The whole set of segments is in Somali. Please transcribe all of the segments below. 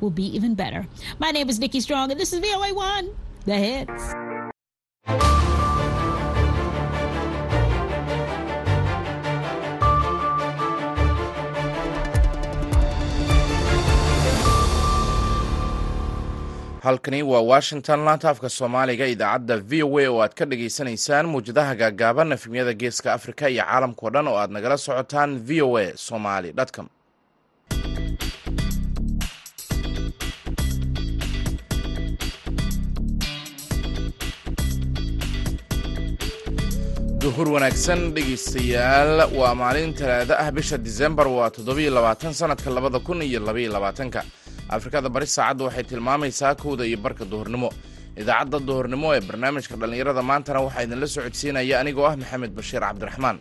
will be even better. My name is Nikki Strong, and this is VOA1, The Hits. halkani waa washington laanta afka soomaaliga idaacadda v o a oo aad ka dhagaysanaysaan muwjadaha gaagaaban efemyada geeska afrika iyo caalamkao dhan oo aad nagala socotaan v o a somali com duhur wanaagsan dhegaystayaal. Waa maalin talaado ah bisha disembar waa toddobiyo labaatan sanadka labada kun iyo labaiyo labaatanka. Afrikada bari saacadda waxay tilmaamaysaa kowda iyo barka duhurnimo. Idaacadda duhurnimo ee barnaamijka dhallinyarada maantana waxaa idinla socodsiinaya anigoo ah maxamed bashiir cabdiraxmaan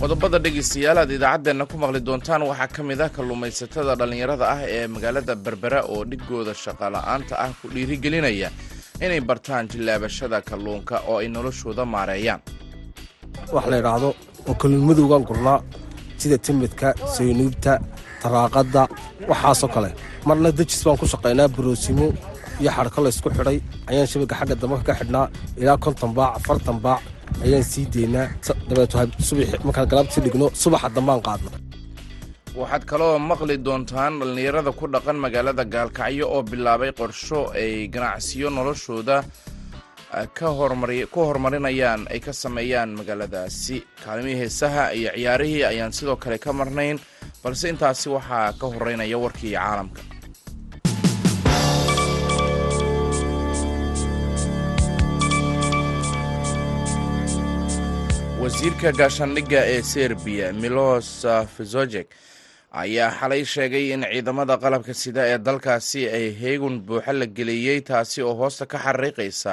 qodobada dhegaystayaal aad idaacaddeenna ku maqli doontaan waxaa ka mid ah kalluumaysatada dhallinyarada ah ee magaalada berbera oo dhigooda shaqola'aanta ah ku dhiirigelinaya inay bartaan jillaabashada kalluunka oo ay noloshooda maareeyaan. Wax la yidhaahdo oo kalluunmadowgaan gurnaa sida timidka saynuubta taraaqadda waxaasoo kale. Marna dejis baan ku shaqaynaa baroosimo iyo xadhko laysku xidhay ayaan shabagga xagga dambe ka xidhnaa ilaa konton baac afartan baac ayaan sii deynaa dabeeto galaabtii dhigno subaxa dambaan qaadna waxaad kaloo maqli doontaan dhallinyarada ku dhaqan magaalada gaalkacyo oo bilaabay qorsho ay ganacsiyo noloshooda ku horumarinayaan ay ka sameeyaan magaaladaasi kaalmihii heesaha iyo ciyaarihii ayaan sidoo kale ka marnayn balse intaasi waxaa ka horeynaya warkii caalamka wasiirka gaashaandhigga ee serbiya milos fizojek ayaa xalay sheegay in ciidamada qalabka sida ee dalkaasi ay heegun buuxa la geliyey taasi oo hoosta ka xariiqaysa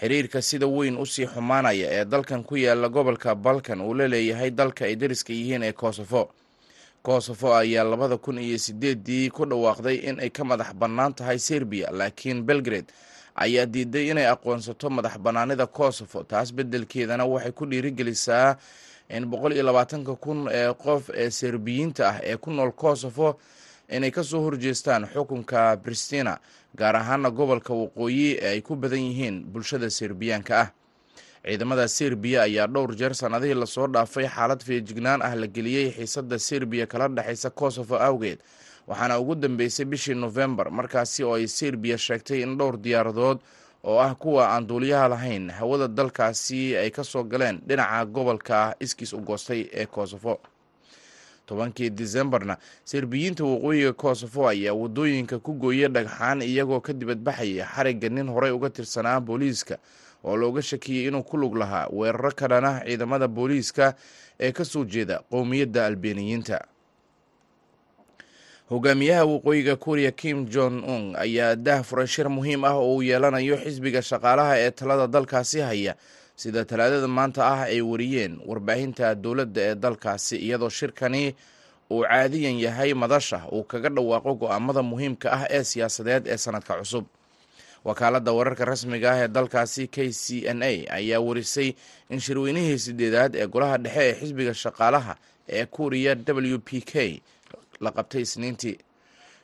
xiriirka sida weyn u sii xumaanaya ee dalkan ku yaalla gobolka balkan uu la leeyahay dalka ay dariska yihiin ee kosofo kosofo ayaa labada kun iyo sideedii ku dhawaaqday in ay ka madax bannaan tahay serbiya laakiin belgrade ayaa diiday inay aqoonsato madax bannaanida kosofo taas beddelkeedana waxay ku dhiirigelisaa in boqol iyo labaatanka kun ee qof ee serbiyiinta ah ee ku nool kosofo inay ka soo horjeestaan xukunka pristina gaar ahaana gobolka waqooyi ee ay ku badan yihiin bulshada serbiyaanka ah ciidamada serbiya ayaa dhowr jeer sannadihii la soo dhaafay xaalad feejignaan ah la geliyey xiisadda serbiya kala dhexaysa kosofo awgeed waxaana ugu dambeysay bishii nofembar markaasi oo ay serbiya sheegtay in dhowr diyaaradood oo ah kuwa aan duuliyaha lahayn hawada dalkaasi ay ka soo galeen dhinaca gobolka iskiis u goostay ee kosofo tobankii disembarna serbiyiinta waqooyiga kosofo ayaa waddooyinka ku gooyay dhagxaan iyagoo ka dibadbaxaya xarigga nin horey uga tirsanaa booliiska oo looga shakiyey inuu ku lug lahaa weeraro ka dhan ah ciidamada booliiska ee ka soo jeeda qowmiyadda albeeniyiinta hogaamiyaha waqooyiga kuuriya kim jong un ayaa dah furay shir muhiim ah oo uu yeelanayo xisbiga shaqaalaha ee talada dalkaasi haya sida talaadada maanta ah ay wariyeen warbaahinta dowladda ee dalkaasi iyadoo shirkani uu caadiyan yahay madasha uu kaga dhawaaqo go'aamada muhiimka ah ee siyaasadeed ee sanadka cusub wakaaladda wararka rasmiga ah ee dalkaasi k c n a ayaa warisay in shirweynihii sideedaad ee golaha dhexe ee xisbiga shaqaalaha ee kuuriya w p k la qabtay isniintii.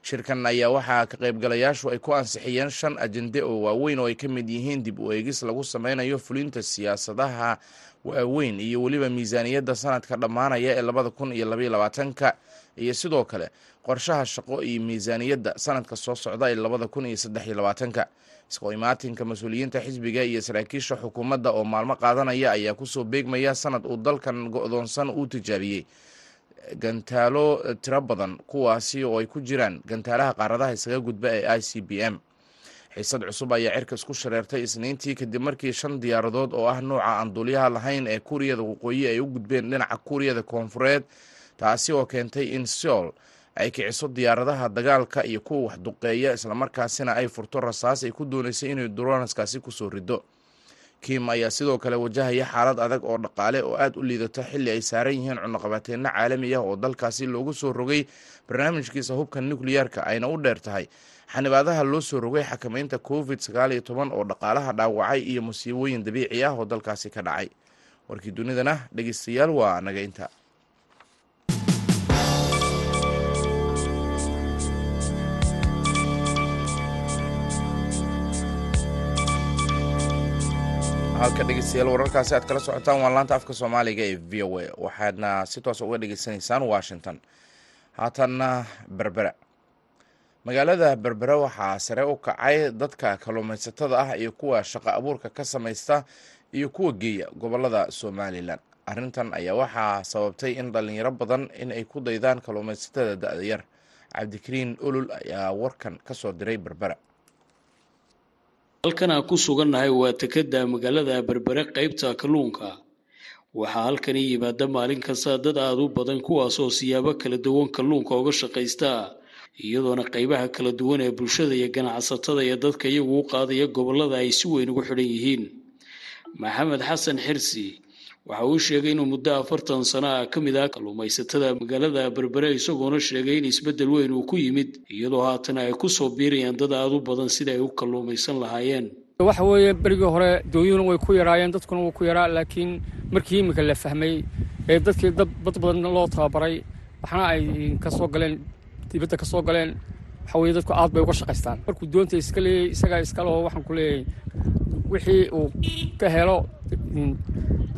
Shirkan ayaa waxaa ka qaybgalayaashu ay ku ansixiyeen shan ajende oo waaweyn oo ay ka mid yihiin dib u eegis lagu sameynayo fulinta siyaasadaha waaweyn iyo weliba miisaaniyadda sanadka dhammaanaya ee labada kun iyo labaiyo labaatanka. Iyo sidoo kale qorshaha shaqo iyo miisaaniyadda. Sanadka soo socda ee labada kun iyo saddex iyo labaatanka isqo imaatinka mas'uuliyiinta xisbiga iyo saraakiisha xukuumadda oo maalmo qaadanaya ayaa ku soo beegmaya sanad uu dalkan go-doonsan uu tijaabiyey. Gantaalo tiro badan kuwaasi oo ay ku jiraan gantaalaha qaaradaha isaga gudba ee i c b m. Xiisad cusub ayaa cirka isku shareertay isniintii kadib markii shan diyaaradood oo ah nuuca aan duulyaha lahayn ee kuuriyada waqooyi ay u gudbeen dhinaca kuuriyada koonfureed taasi oo keentay in seol ay kiciso diyaaradaha dagaalka iyo kuwa waxduqeeya islamarkaasina ay furto rasaas ay ku dooneysay inay duronaskaasi ku soo rido kim ayaa sidoo kale wajahaya xaalad adag oo dhaqaale oo aad u liidato xilli ay saaran yihiin cunaqabateenno caalami ah oo dalkaasi loogu soo rogay barnaamijkiisa hubka nukliyeerka ayna u dheer tahay. Xanibaadaha loo soo rogay xakamaynta covid sagaal iyo toban oo dhaqaalaha dhaawacay iyo musiibooyin dabiici ah oo dalkaasi ka dhacay. Warkii dunidana dhegeystayaal waa naga halka dhegeystayaal wararkaasi aad kala socotaan waa laanta afka soomaaliga ee v o a. Waxaadna si toos uga dhegeysanaysaan washington. Haatanna berbera. Magaalada berbera waxaa sare u kacay dadka kalluumaysatada ah iyo kuwa shaqo abuurka ka samaysta iyo kuwa geeya gobollada somalilan arrintan ayaa waxaa sababtay in dhalinyaro badan in ay ku daydaan kalluumaysatada da-da yar. Cabdikariin olol ayaa warkan ka soo diray berbera halkan aan ku sugannahay waa tekada magaalada berbere qaybta kalluunka. Waxaa halkani yimaada maalin kasta dad aada u badan kuwaasoo siyaabo kala duwan kalluunka uga shaqaysta iyadoona qaybaha kala duwan ee bulshada iyo ganacsatada iyo dadka iyagu u qaadaya gobollada ay si weyn ugu xidhan yihiin. Maxamed xasan xirsi waxa uu sheegay inuu muddo afartan sano ah ka mid ah kalluumaysatada magaalada berbere isagoona sheegay in isbeddel weyn uu ku yimid iyadoo haatan ay ku soo biirayaan dad aada u badan sida ay u kalluumaysan lahaayeen. Waxa weeye berigii hore dooyuhuna way ku yaraayeen dadkuna wuu ku yaraa laakiin markii iminka la fahmay ee dadkii dad bad badan loo tababaray waxna ay ka galeen dibadda ka galeen waxa weye dadku aad bay uga shaqaystaan. Markuu doonta iska leeyay isagaa iskaleho waxaan ku leeyahay wixii uu ka helo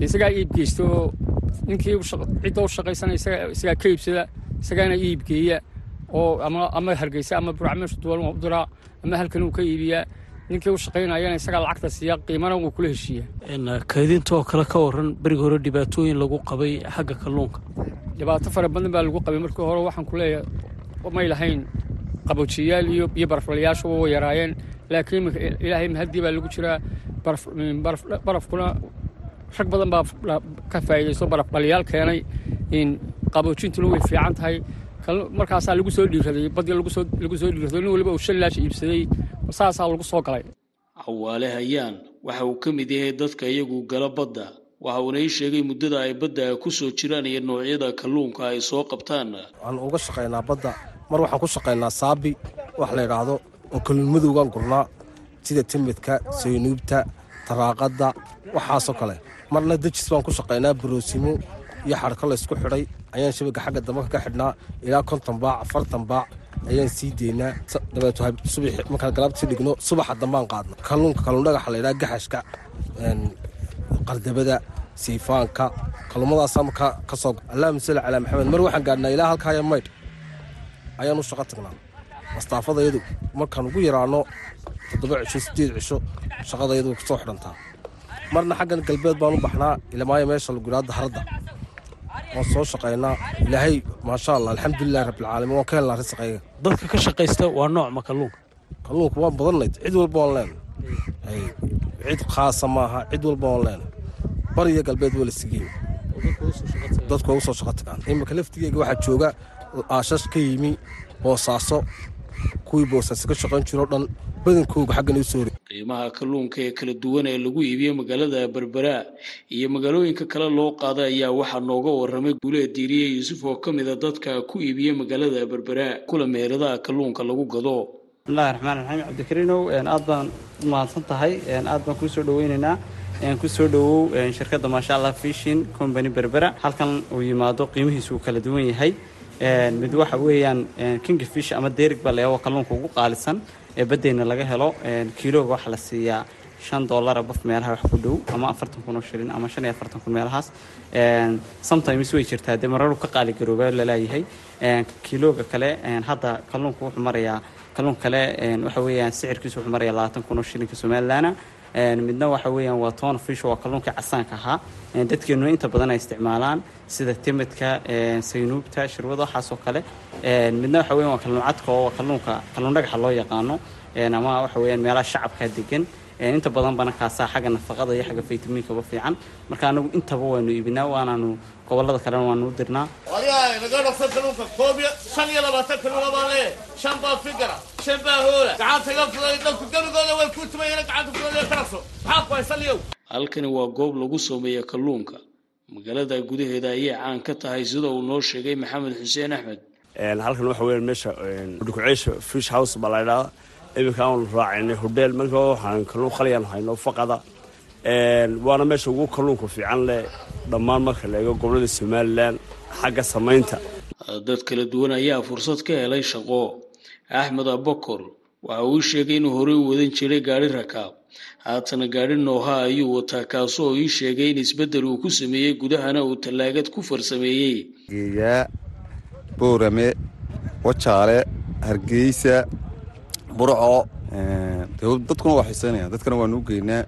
isagaa iib geysta oo ninkii cidda u shaqaysana isagaa ka iibsada isagaana iib geeya oo ama hargeysa ama buracmeeshu duwan u diraa ama halkan uu ka iibiyaa ninkii u shaqaynayana isagaa lacagta siiya qiimana uu kula heshiiya. Kaydintaoo kale ka waran berigi hore dhibaatooyin lagu qabay xagga kalluunka. Dhibaato fara badan baa lagu qabay. Markii hore waxaan ku leeyahay may lahayn qaboojiyayaal iyo baraflayaashu way yaraayeen laakiin ilaahay mahadii baa lagu jiraa barafkuna rag badan baa ka faa'iidaysto barafdhaliyaal keenay. Qaboojintuna way fiican tahay. Markaasaa lagu soo dhiiraday badii lagu soo dhiiraday nin waliba uu shan laash iibsaday saasaa lagu soo galay. Cawaale hayaan waxa uu ka mid yahay dadka iyagu gala badda. Waxa uuna ii sheegay muddada ay badda ku soo jiraan iyo noocyada kalluunka ay soo qabtaan. Waxaan uga shaqaynaa badda mar waxaan ku shaqaynaa saabi wax la yidhaahdo oo kalluun madowgaan gurnaa sida timidka saynuubta taraaqadda waxaasoo kale. Marna dejis baan ku shaqaynaa baroosimo iyo xadhko laysku xidhay ayaan shabaga xagga dambe ka xidhnaa ilaa konton baac afartan baac. Ayaan sii deynaa dabeeto subax markaan galaabtii dhigno subaxa dambaan qaadna kalluunka kalluun dhagaxa laydhaha gaxashka qardabada siifaanka kalluumadaasaa markaa ka soo allahuma salli calaa maxamed mar waxaan gaadhnaa ilaa halkaaya maydh. Ayaan u shaqo tagnaa mastaafadayadu markaan ugu yaraano toddoba cisho siddeed cisho shaqadayadu way ku soo xidhantaa. Marna xaggan galbeed baan u baxnaa ilamaayo meesha lagu yidhaha daharadda waan soo shaqaynaa. Ilaahay maasha allah alxamdulilahi rabbilcaalamiin waan ka helnaa risaqayga dadka ka shaqaysta waa noocma kalluunka kalluunka waan badanayd cid walba waan leenay. Cid khaasa maaha cid walba waan leenay. Bariyo galbeed waa la sigeey dadku waa soo shaqo tagaan. Iminka laftigeyga waxaa jooga aashash ka yimi boosaaso kuwii boosaaso ka shaqayn jiroo dhan badankooga xaggan u soo qiimaha kalluunka ee kala duwan ee lagu iibiyo magaalada berbera iyo magaalooyinka kale loo qaada ayaa waxaa nooga waramay guuleed diiriye yuusuf oo ka mida dadka ku iibiya magaalada berbera kula meheradaha kalluunka lagu gado. Bismillahi raxmaan raxiim cabdikariinow aad baan u mahadsan tahay. Aad baan kuu soo dhaweynaynaa ku soo dhowow shirkadda maasha allah fishin company berbera halkan uu yimaado qiimihiisu uu kala duwan yahay mid waxa weeyaan king fish ama derig baa layaabo kalluunka ugu qaalisan ee baddeyna laga helo kiilooga waxaa la siiyaa shan dollara baf meelaha wax ku dhow ama afartan kun oo shilin ama shan iyo afartan kun meelahaas. Sometimes way jirtaa dee mararu ka qaali garoobaa la leeyahay kiilooga kale hadda kalluunka wuxuu marayaa kalluun kale waxa weeyaan sicirkiisu wuxuu marayaa labaatan kun oo shilinka somalilaana midna waxa weeyaan waa toona fish waa kalluunkii casaanka ahaa dadkeenuna inta badan ay isticmaalaan sida timidka saynuubta shirwada waxaasoo kale. Midna waxa weyan waa kalluun cadka oo kalluunka kalluun dhagaxa loo yaqaano. Ama waxa weeyaan meelaha shacabka degan inta badan bana kaasaa xagga nafaqada iyo xagga faytamiinkaba fiican. Marka anagu intaba waanu iibinaa waanaanu gobollada kalena waanu u dirnaa. Naga dhaqso kalluunka koob shan iyo labaatan kalluuna baa lee shan baa fikara shan baa hoola. Gacanta iga fuday dadku gebigooda way ku tumayeen gacanta fuday ka dhaqso maxaa ku haysan liyow halkani waa goob lagu sameeya kalluunka. Magaalada gudaheeda ayay caan ka tahay sida uu noo sheegay maxamed xuseen axmed. Halkan waxa weya meesha dhukuceysha fish house baa la ydhahda iminka aanu raacaynay hodheel marka waxaan kalluun qaliyaan hayno faqada. Waana meesha ugu kalluunka fiican leh dhammaan marka la eego gobollada somalilan xagga samaynta. Dad kala duwan ayaa fursad ka helay shaqo. Axmed abakor waxa uu sheegay inuu horey u wadan jiray gaadhi rakaab haatana gaadhi nooha ayuu wataa kaasoo ii sheegay in isbeddel uu ku sameeyey gudahana uu tallaagad ku farsameeyey. Geeyaa boorame wajaale hargeysa burco dadkuna waa xiiseynaya dadkana waanu u geynaa.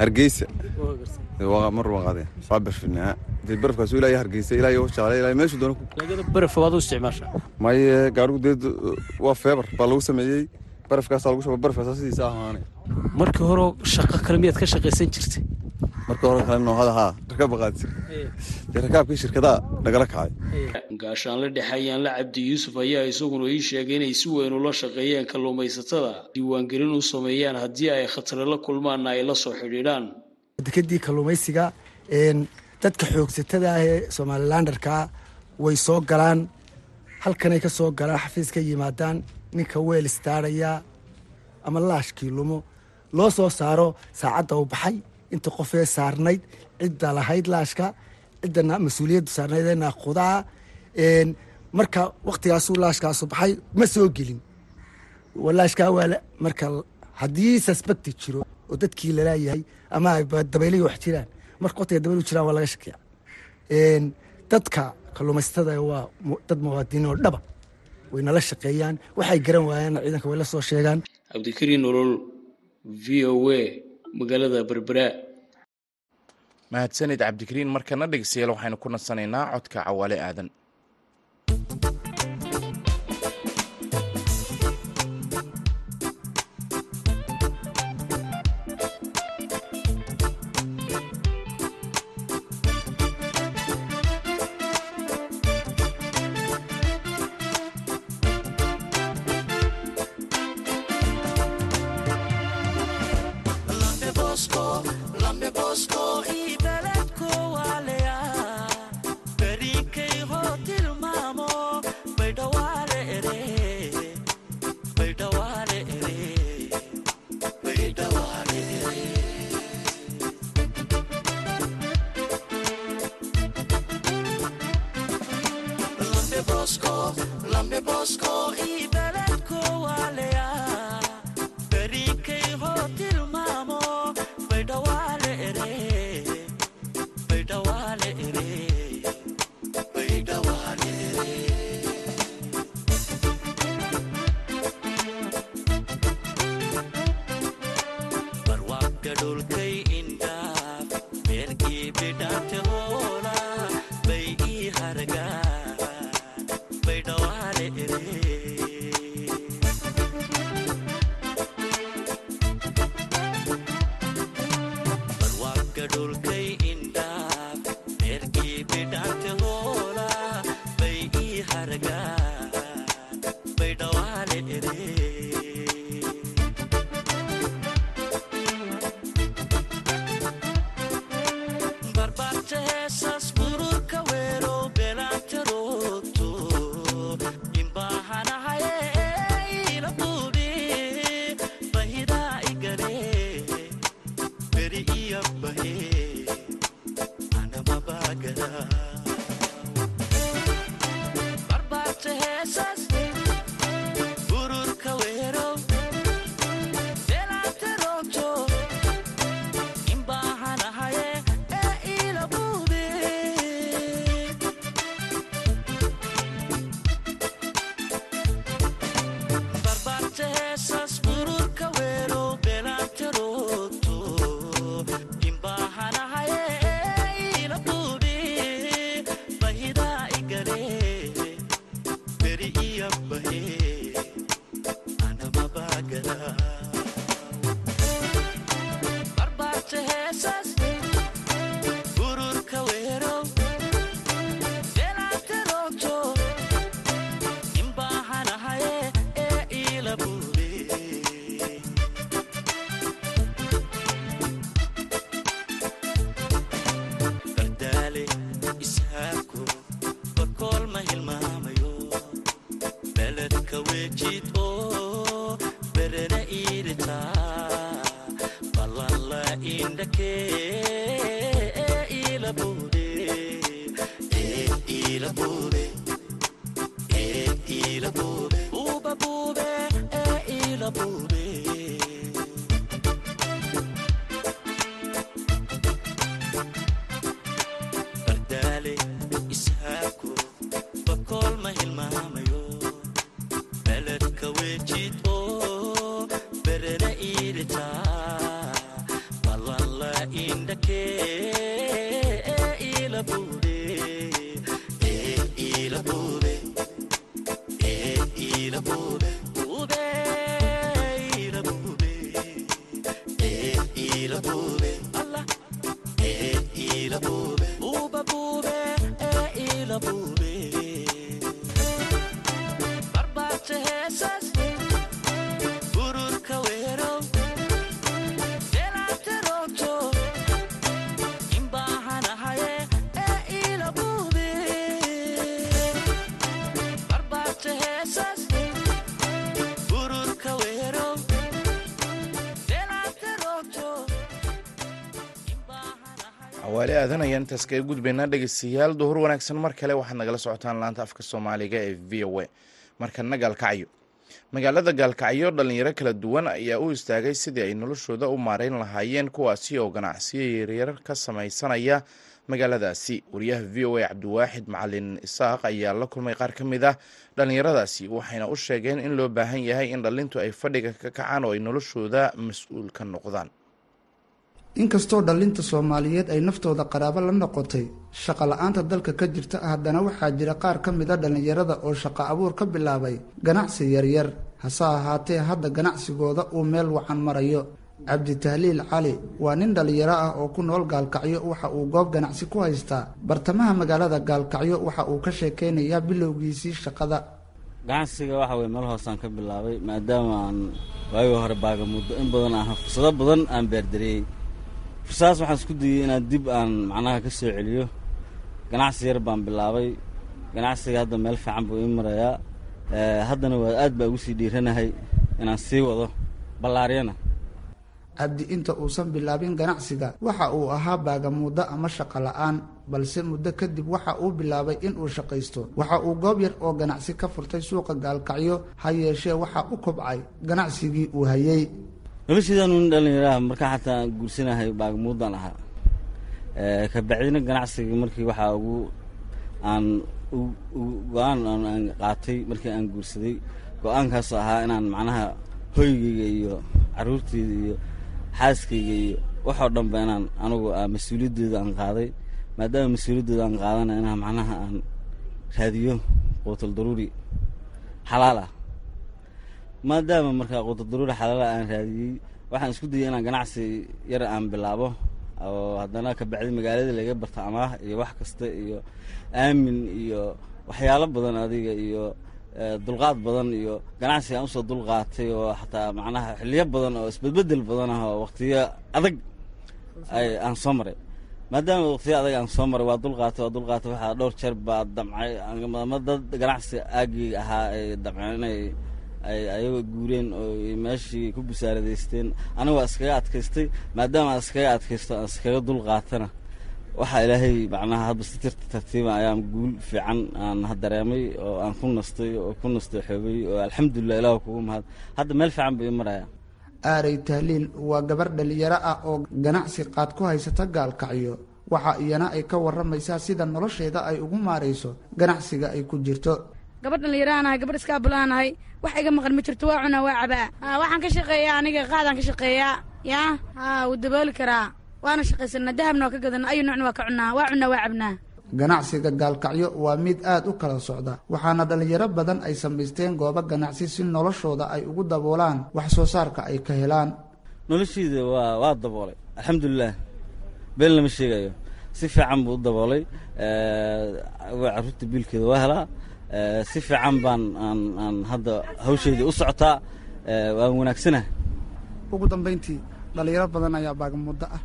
Hargeysa. Mar waqade waa barfinaa. Dee barafkaas ilaa hargeysa ilaa wajaale ilaa meeshu doona baraf waad u isticmaashaa maye gaadhigu dee waa feebar baa lagu sameeyey. Barafkaasaa lagu shaba barafkaasa sidiisa ahaanay markii hore shaqo kale miyaad ka shaqaysan jirtay? Marka hore kale noohada haa rakaab baqaad jir dee rakaabkii shirkadaha nagala kacay. Gaashaanle dhexe ayaanla cabdi yuusuf ayaa isaguna ii sheegay inay si weyn ula shaqeeyeen kalluumaysatada. Diiwaangelin u sameeyaan haddii ay khatare la kulmaanna ay la soo xidhiidhaan. Dekadii kalluumaysiga dadka xoogsatada ah ee somalilandarkaa way soo galaan. Halkanay ka soo galaan xafiis ka yimaadaan ninka weel istaaraya ama laashkii lumo loo soo saaro saacadda u baxay. Inta qofee saarnayd cidda lahayd laashka ciddana mas'uuliyaddu saarnayd ee naaqudaa marka waktigaasuu laashkaasu baxay ma soo gelin. Laashkaa waa marka haddii suspecti jiro oo dadkii lalaayahay ama dabaylahi wax jiraan marka waqtiga dabaylu jiraan waa laga shakiya dadka kalluumaysatada waa dad muwaadiniin oo dhaba way nala shaqeeyaan waxay garan waayaan ciidanka way la soo sheegaan. Cabdikariin nolol v o a magaalada berbera mahadsanid cabdikariin markana dhegeystayaal waxaynu ku nasanaynaa codka cawaale aadan jid oo berena iiritaa ballan the boy. Aadan ayaan intaas kaga gudbaynaa dhegeystayaal duhur wanaagsan. Mar kale waxaad nagala socotaan laanta afka soomaaliga ee v o a. Markana gaalkacyo magaalada gaalkacyo dhalinyaro kala duwan ayaa u istaagay sidii ay noloshooda u maareyn lahaayeen kuwaasi oo ganacsiyo yaryar ka sameysanaya magaaladaasi. Wariyaha v o a cabdiwaaxid macalin isaaq ayaa la kulmay qaar ka mid ah dhalinyaradaasi waxayna u sheegeen in loo baahan yahay in dhalintu ay fadhiga ka kacaan oo ay noloshooda mas'uul ka noqdaan inkastoo dhallinta soomaaliyeed ay naftooda qaraabo la noqotay shaqa la'aanta dalka ka jirta haddana waxaa jira qaar ka mid a dhallinyarada oo shaqo abuur ka bilaabay ganacsi yaryar hase ahaatee hadda ganacsigooda uu meel wacan marayo. Cabdi tahliil cali waa nin dhallinyaro ah oo ku nool gaalkacyo waxa uu goob ganacsi ku haystaa. Bartamaha magaalada gaalkacyo waxa uu ka sheekeynayaa bilowgiisii shaqada. Ganacsiga waxa weye meel hoosaan ka bilaabay maadaama aan waagii hore baaga muddo in badan aan fursado badan aan beerdariyey fursadaas waxaan isku dayey inaan dib aan macnaha ka soo celiyo. Ganacsi yar baan bilaabay. Ganacsiga hadda meel fiican buu ii marayaa. Haddana waa aad baa ugu sii dhiiranahay inaan sii wado. Ballaaryana cabdi inta uusan bilaabin ganacsiga waxa uu ahaa baagamuuddo ama shaqo la'aan balse muddo kadib waxa uu bilaabay inuu shaqaysto. Waxa uu goob yar oo ganacsi ka furtay suuqa gaalkacyo ha yeeshee waxa u kobcay. Ganacsigii uu hayey noloshiidaanu nin dhallinyaraha markaa xataa aan guursanahay baagamuuddaan ahaa kabacdina ganacsiga markii waxaa ugu aan go'aan aan qaatay markii aan guursaday go'aankaasoo ahaa inaan macnaha hoygayga iyo caruurteyda iyo xaaskayga iyo waxoo dhanba inaan anugu mas'uuliyaddeeda aan qaaday maadaama mas'uuliyaddeeda aan qaadana inaan macnaha aan raadiyo quutal daruuri xalaal ah maadaama markaa quutal daruuri xalaala aan raadiyey waxaan isku dayay inaan ganacsi yar aan bilaabo oo haddana kabacdi magaalada laga barta amaah iyo wax kasta iyo aamin iyo waxyaalo badan adiga iyo dulqaad badan iyo ganacsi aan u soo dulqaatay oo xataa macnaha xiliyo badan oo isbedbedel badan ah oo waqtiyo adag aan soo maray. Maadaama waqtiyo adag aan soo maray waa dulqaatay waa dulqaatay waxaa dhowr jeer baa damcay. Dad ganacsi aagii ahaa ay inay ay ayagoo guureen oo meeshii ku busaaradaysteen aniga waa iskaga adkaystay maadaama aan iskaga adkaysto aan iskaga dulqaatana waxaa ilaahay macnaha hadba si tirta tartiiba ayaan guul fiican aan dareemay oo aan ku nastay oo ku nastay xoobay oo alxamdulilah ilaah kugu mahad. Hadda meel fiican buu ii maraya aaray tahliil waa gabar dhalinyaro ah oo ganacsi qaad ku haysata gaalkacyo. Waxa iyana ay ka waramaysaa sida nolosheeda ay ugu maarayso ganacsiga ay ku jirto gabadh dhallinyaraanahay gabadh iskaabulaanahay wax iga maqan ma jirto waa cunaa waa cabaa. Waxaan ka shaqeeyaa aniga qaadaan ka shaqeeyaa. Yaa ha wuu dabooli karaa. Waana shaqaysanaa. Dahabna waa ka gadana ayu nuucna waa ka cunaa. Waa cunaa waa cabnaa. Ganacsiga gaalkacyo waa mid aad u kala socda waxaana dhallinyaro badan ay samaysteen goobo ganacsi si noloshooda ay ugu daboolaan wax soo saarka ay ka helaan. Noloshiida waa waa daboolay. Alxamdulilah been lama sheegayo. Si fiican buu u daboolay. Carruurta biilkeeda waa helaa si fiican baan aan hadda hawsheydii u socotaa. Waan wanaagsanaha ugu dambayntii dhallinyaro badan ayaa baagamuuddo ah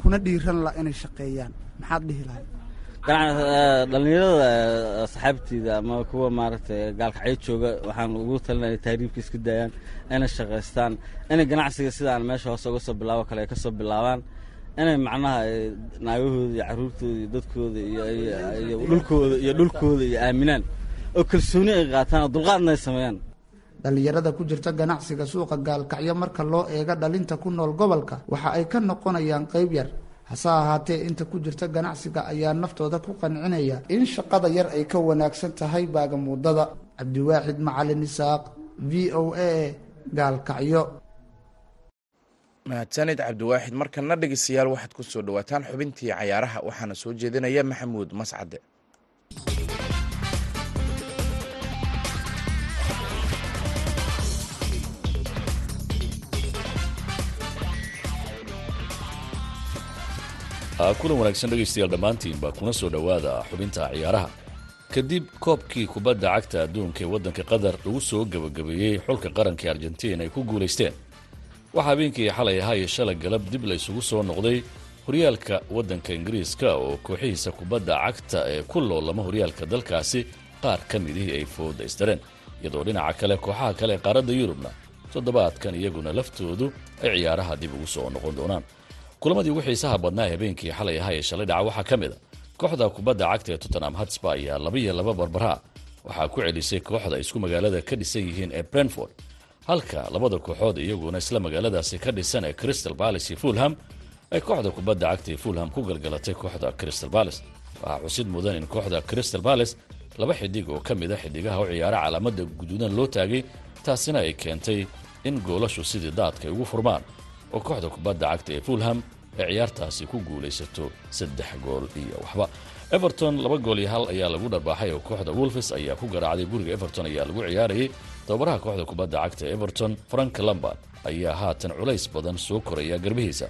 kuna dhiiran la inay shaqeeyaan. Maxaad dhihi lahay dhallinyarada saxaabteyda ama kuwa maaragtay gaalkacyo jooga waxaan ugu talinaya taariibka isku daayaan inay shaqaystaan inay ganacsiga sidaan meesha hoose uga soo bilaabo kale ay ka soo bilaabaan inay macnaha naagahooda iyo caruurtooda iyo dadkooda iyo dhulkooda iyo dhulkooda iyo aaminaan. Oo kalsooni ay qaataan oo dulqaadna ay sameeyaan. Dhallinyarada ku jirta ganacsiga suuqa gaalkacyo marka loo eego dhalinta ku nool gobolka waxa ay ka noqonayaan qayb yar. Hase ahaatee inta ku jirta ganacsiga ayaa naftooda ku qancinaya in shaqada yar ay ka wanaagsan tahay baagamuudada cabdiwaaxid macalin isaaq v o a gaalkacyo mahadsanid cabdiwaaxid markana dhegeystayaal waxaad ku soo dhowaataan xubintii cayaaraha waxaana soo jeedinaya maxamuud mascade. Kulan wanaagsan dhegaystayaal dhammaantiinba kuna soo dhowaada xubinta ciyaaraha kadib koobkii kubadda cagta adduunka ee waddanka qatar lagu soo gebagabeeyey xulka qaranka argentiin ay ku guulaysteen waxaa habeenkii xalay ahaa iyo shalay galab dib la isugu soo noqday horyaalka waddanka ingiriiska oo kooxihiisa kubadda cagta ee ku loolama horyaalka dalkaasi qaar ka midihii ay fooda isdareen iyadoo dhinaca kale kooxaha kale ee qaaradda yurubna toddobaadkan iyaguna laftoodu ay ciyaaraha dib ugu soo noqon doonaan. Kulamadii ugu xiisaha badnaa ee habeenkii xalay ahaa ee shalay dhaca waxaa ka mid a kooxda kubadda cagta ee tottenham hatsba ayaa laba iyo laba barbaraha waxaa ku celisay kooxda isku magaalada ka dhisan yihiin ee brentford halka labada kooxood iyaguna isla magaaladaasi ka dhisan ee crystal balis iyo fulham ay kooxda kubadda cagta ee fulham ku galgalatay kooxda crystal balis waxaa xusid mudan in kooxda crystal balis laba xidig oo ka mid a xidigaha u ciyaara calaamada guduudan loo taagay taasina ay keentay in goolashu sidii daadka ay ugu furmaan oo kooxda kubadda cagta ee fulham ay ciyaartaasi ku guulaysato saddex gool iyo waxba. Everton laba gool iyo hal ayaa lagu dharbaaxay oo kooxda wolfes ayaa ku garaacday guriga everton ayaa lagu ciyaarayay tababaraha kooxda kubadda cagta everton frank lambard ayaa haatan culays badan soo koraya garbihiisa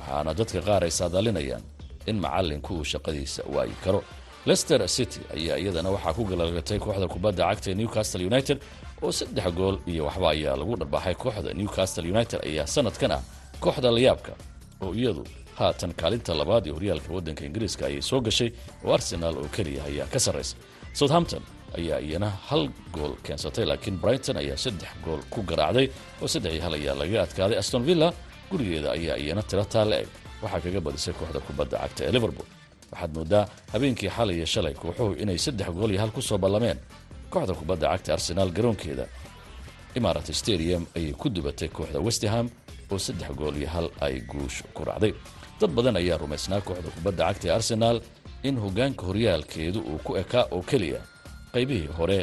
waxaana dadka qaar ay saadaalinayaan in macallinku uu shaqadiisa waayi karo. Lester city ayaa iyadana waxaa ku galalgatay kooxda kubadda cagta ee newcastle united oo saddex gool iyo waxba ayaa lagu dharbaaxay kooxda newcastle united ayaa sanadkan ah kooxda layaabka oo iyadu haatan kaalinta labaad ee horyaalka waddanka ingiriiska ayay soo gashay oo arsenaal oo keliya ayaa ka sarraysa southampton ayaa iyana hal gool keensatay laakiin brighton ayaa saddex gool ku garaacday oo saddex iyo hal ayaa laga adkaaday. Aston villa gurigeeda ayaa iyana tiro taalla eg waxaa kaga badisay kooxda kubadda cagta ee liverpool. Waxaad moodaa habeenkii xalay iyo shalay kooxuhu inay saddex gool iyo hal ku soo ballameen. Kooxda kubadda cagta arsenaal garoonkeeda imarat stadium ayay ku dubatay kooxda westham oo saddex gool iyo hal ay guush ku raacday. Dad badan ayaa rumaysnaa kooxda kubadda cagta ee arsenaal in hoggaanka horyaalkeedu uu ku ekaa oo keliya qaybihii hore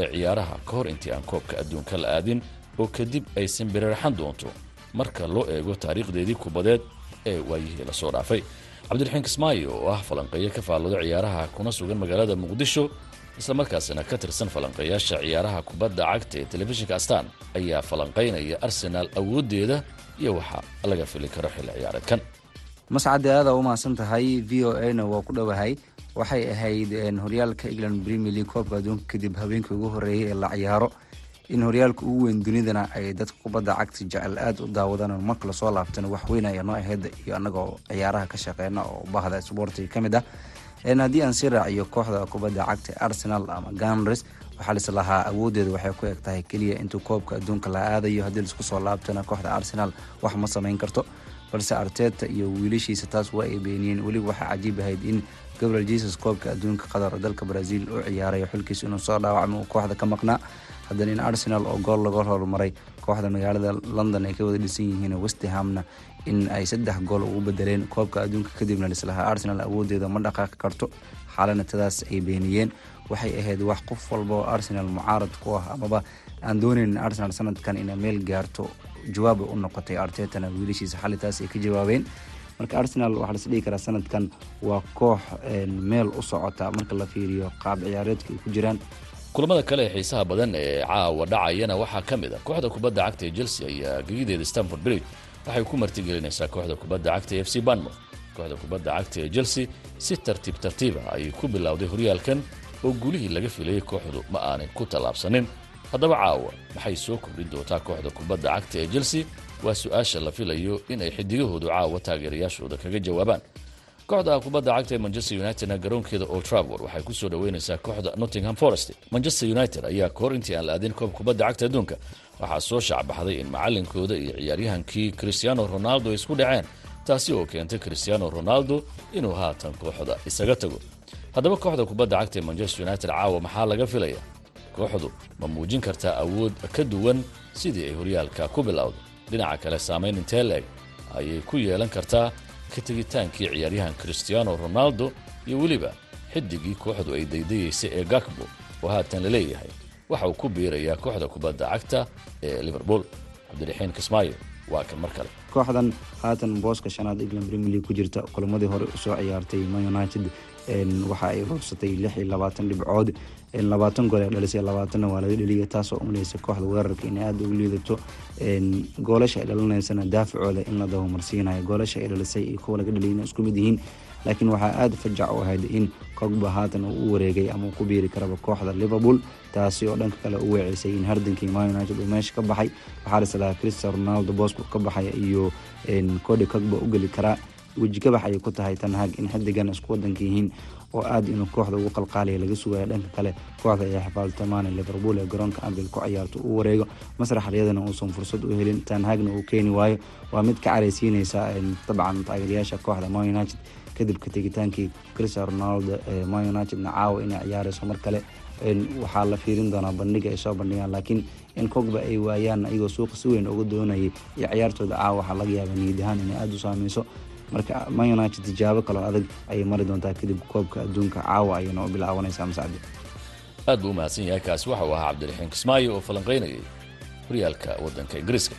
ee ciyaaraha ka hor intii aan koobka adduunka la aadin oo kadib ay simbirarxan doonto. Marka loo eego taariikhdeedii kubadeed ee waayihii la soo dhaafay cabdiraxiin kismaayo oo ah falanqeeyo ka faallooda ciyaaraha kuna sugan magaalada muqdisho islamarkaasina ka tirsan falanqeeyaasha ciyaaraha kubadda cagta ee telefishinka astaan ayaa falanqaynaya arsenaal awooddeeda iyo waxa laga fili karo xilli ciyaareedkan. Mascade aada u mahadsan tahay v o a na waa ku dhowahay waxay ahayd horyaalka england premier league koobka adduunka kadib habeenkii ugu horeeyay ee la ciyaaro. In horyaalka ugu weyn dunidana ay dadka kubadda cagta jecel aada u daawadaan marka la soo laabtana wax weyn ayaa noo aheyd iyo annagoo ciyaaraha ka shaqeyna oo bahda sboortiga ka mid ah. Haddii aan sii raaciyo kooxda kubadda cagta arsenal ama ganres waxaa lis lahaa awoodeeda waxay ku eg tahay keliya intuu koobka adduunka la aadayo haddii la isku soo laabtana kooxda arsenal wax ma samayn karto. Balse arteta iyo wiilashiisa taas waa ay beeniyeen. Weliba waxaa cajiib ahayd in gabriel jesus koobka adduunka qatar dalka brazil u ciyaarayo xulkiisa inuu soo dhaawacmo kooxda ka maqnaa. Haddana in arsenal oo gool laga horumaray kooxda magaalada london ay ka wada dhisan yihiin westhamna in ay saddex gool ugu bedeleen koobka adduunka kadibna lislahaa arsenal awoodeeda ma dhaqaaqi karto xaalana tadaas ay beeniyeen. Waxay ahayd wax qof walba oo arsenal mucaarad ku ah amaba aan doonayn arsenal sanadkan inay meel gaarto. Jawaaba u noqotay artetana wiilashiisa xali taas ay ka jawaabeen marka arsenal waxaa las karaa sanadkan waa koox meel u socota marka la fiiriyo qaab ciyaareedka ay ku jiraan. Kulamada kale ee xiisaha badan ee caawa dhacayana waxaa ka mid a kooxda kubadda cagta ee chelsea ayaa gegideeda stanford bridge. Waxay ku martigelinaysaa kooxda kubadda cagta ee f c banmouth kooxda kubadda cagta ee chelsea si tartiib tartiiba ayay ku bilowday horyaalkan oo gulihii laga filayay kooxdu ma aanay ku tallaabsanin. Haddaba caawa maxay soo kordhin doontaa kooxda kubadda cagta ee chelsea waa su'aasha la filayo in ay xidigahoodu caawa taageerayaashooda kaga jawaabaan. Kooxda kubadda cagta ee manchester unitedna garoonkeeda old travor waxay ku soo dhoweynaysaa kooxda nottingham forest. Manchester united ayaa kahor intii aan la aadin koob kubadda cagta adduunka. Waxaa soo shacbaxday in macalinkooda iyo ciyaaryahankii cristiano ronaldo ay isku dhaceen taasi oo keentay cristiano ronaldo inuu haatan kooxda isaga tago. Haddaba kooxda kubadda cagta ee manchester united caawa maxaa laga filaya kooxdu ma muujin kartaa awood ka duwan sidii ay horyaalka ku bilowday dhinaca kale saamayn intee leeg ayay ku yeelan kartaa ka tegitaankii ciyaaryahan cristiano ronaldo iyo weliba xidigii kooxdu ay daydayeysay ee gakbo oo haatan la leeyahay waxa uu ku biirayaa kooxda kubadda cagta ee liverpool. Cabdiraxiin kismaayo waa kan mar kale kooxdan haatan booska shanaad england premier league ku jirta. Kulamadii hore u soo ciyaartay man united waxa ay ruursatay lix iyo labaatan dhibcood. Labaatan gool ee dhalisay labaatanna waa laga dheliyay taasoo umaleysa kooxda weerarka inay aada ugu liidato. Goolasha ay dhalinaysana daafacooda in la dabamarsiinayo goolasha ay dhalisay iyo kuwa laga dheliyay inay isku mid yihiin. Laakiin waxaa aada fajac u ahayd in cogba haatan uu u wareegay ama uu ku biiri karaba kooxda liverpool. Taasi oo dhanka kale u weecisay in hardankii man united uu meesha ka baxay. Waxaa lislahaa cristiano ronaldo bosco ka baxaya iyo cody cogba u geli karaa wejigabax ayay ku tahay tanhaag in xidigan isku wadanka yihiin oo aada inuu kooxda ugu qalqaalaya laga sugaya dhanka kale kooxda ayaa xifaaltamaane liverpool ee garoonka anvil ku ciyaarto uu wareego. Masrax uusan fursad u helin tanhaagna uu keeni waayo. Waa mid ka caraysiinaysa dabcan taageerayaasha kooxda man united. Kadib ka tegitaankii cristiano ronaldo man unitedna caawa inay ciyaareyso mar kale. Waxaa la fiirin doonaa bandhiga ay soo bandhigaan laakiin in cogba ay waayaan iyagoo suuqa si weyn uga doonayay iyo ciyaartooda caawa waxaa laga yaaba niyad ahaan inay aada u saameyso marka man united tijaabo kaloo adag ayay mari doontaa kadib koobka adduunka caawa ayayna u bilaabanaysaa masacdi. Aad buu u mahadsan yahay kaasi waxa uu ahaa cabdiraxiin kismaayo oo falanqaynayay horyaalka waddanka ingiriiska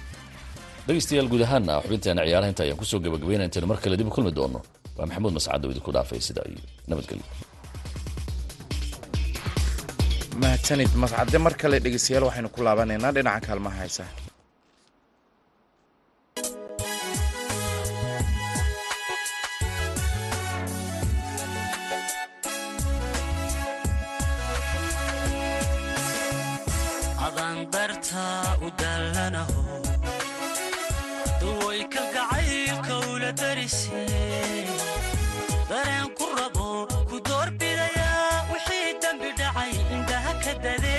dhegeystayaal guud ahaana xubinteena ciyaaraha inta ayaan ku soo gabagabayna intaynu mar kale dib u kulmi doono waa maxamuud mascad oo idinku dhaafay sidaa iyo nabadgelyo mahadsanid mascade mar kale dhegeystayaal waxaynu ku laabanaynaa dhinaca kaalmaha haysa adandarta u dallanaho duway kalgacaylka ula darise dareen ku rabo ku doorbidayaa wixii dembi dhacay indhaha ka dade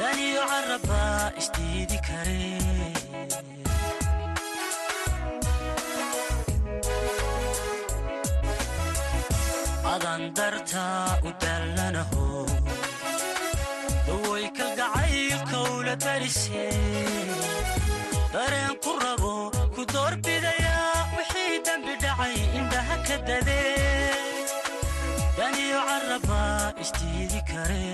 daniyo carabba isdiidi kare adandarta u dallanaho darise dareen ku rabo ku doorbidayaa wixii dembi dhacay indhaha ka dade. Daniyo carabba isdiidi kare.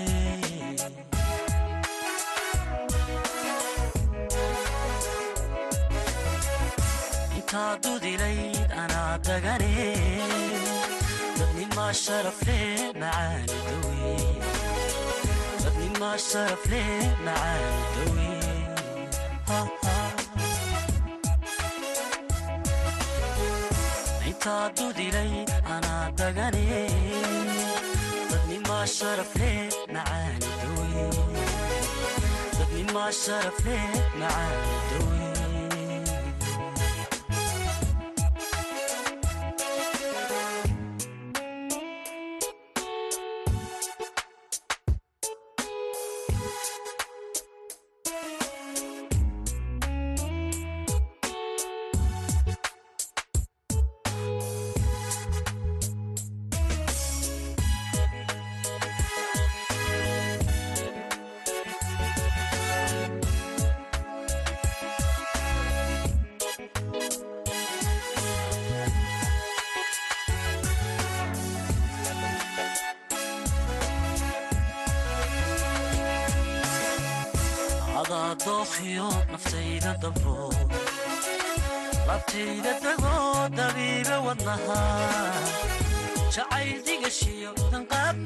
Intaa dudilayd anaa dagane. Dadnimaa sharafle macaani dawe dadnimaa sharafle macaani dawe intaa dudilay anaa dagane dadnimaa sharafle macaani dawe dadnimaa sharafle macaani dawe adaa dookhiyo naftayda dabro labtayda dagoo dabiibe wadnaha jacayl digashiyo danqaab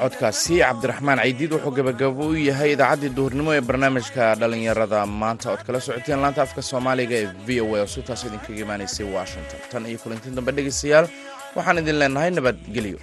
codkaasi cabdiraxmaan caydiid wuxuu gabagabo u yahay idaacaddii duhurnimo ee barnaamijka dhallinyarada. Maanta ood kala socoteen laanta afka soomaaliga ee v o a oo si taas idinkaga imaanaysay washington. Tan iyo kulanti dambe dhegaystayaal waxaan idin leenahay nabadgelyo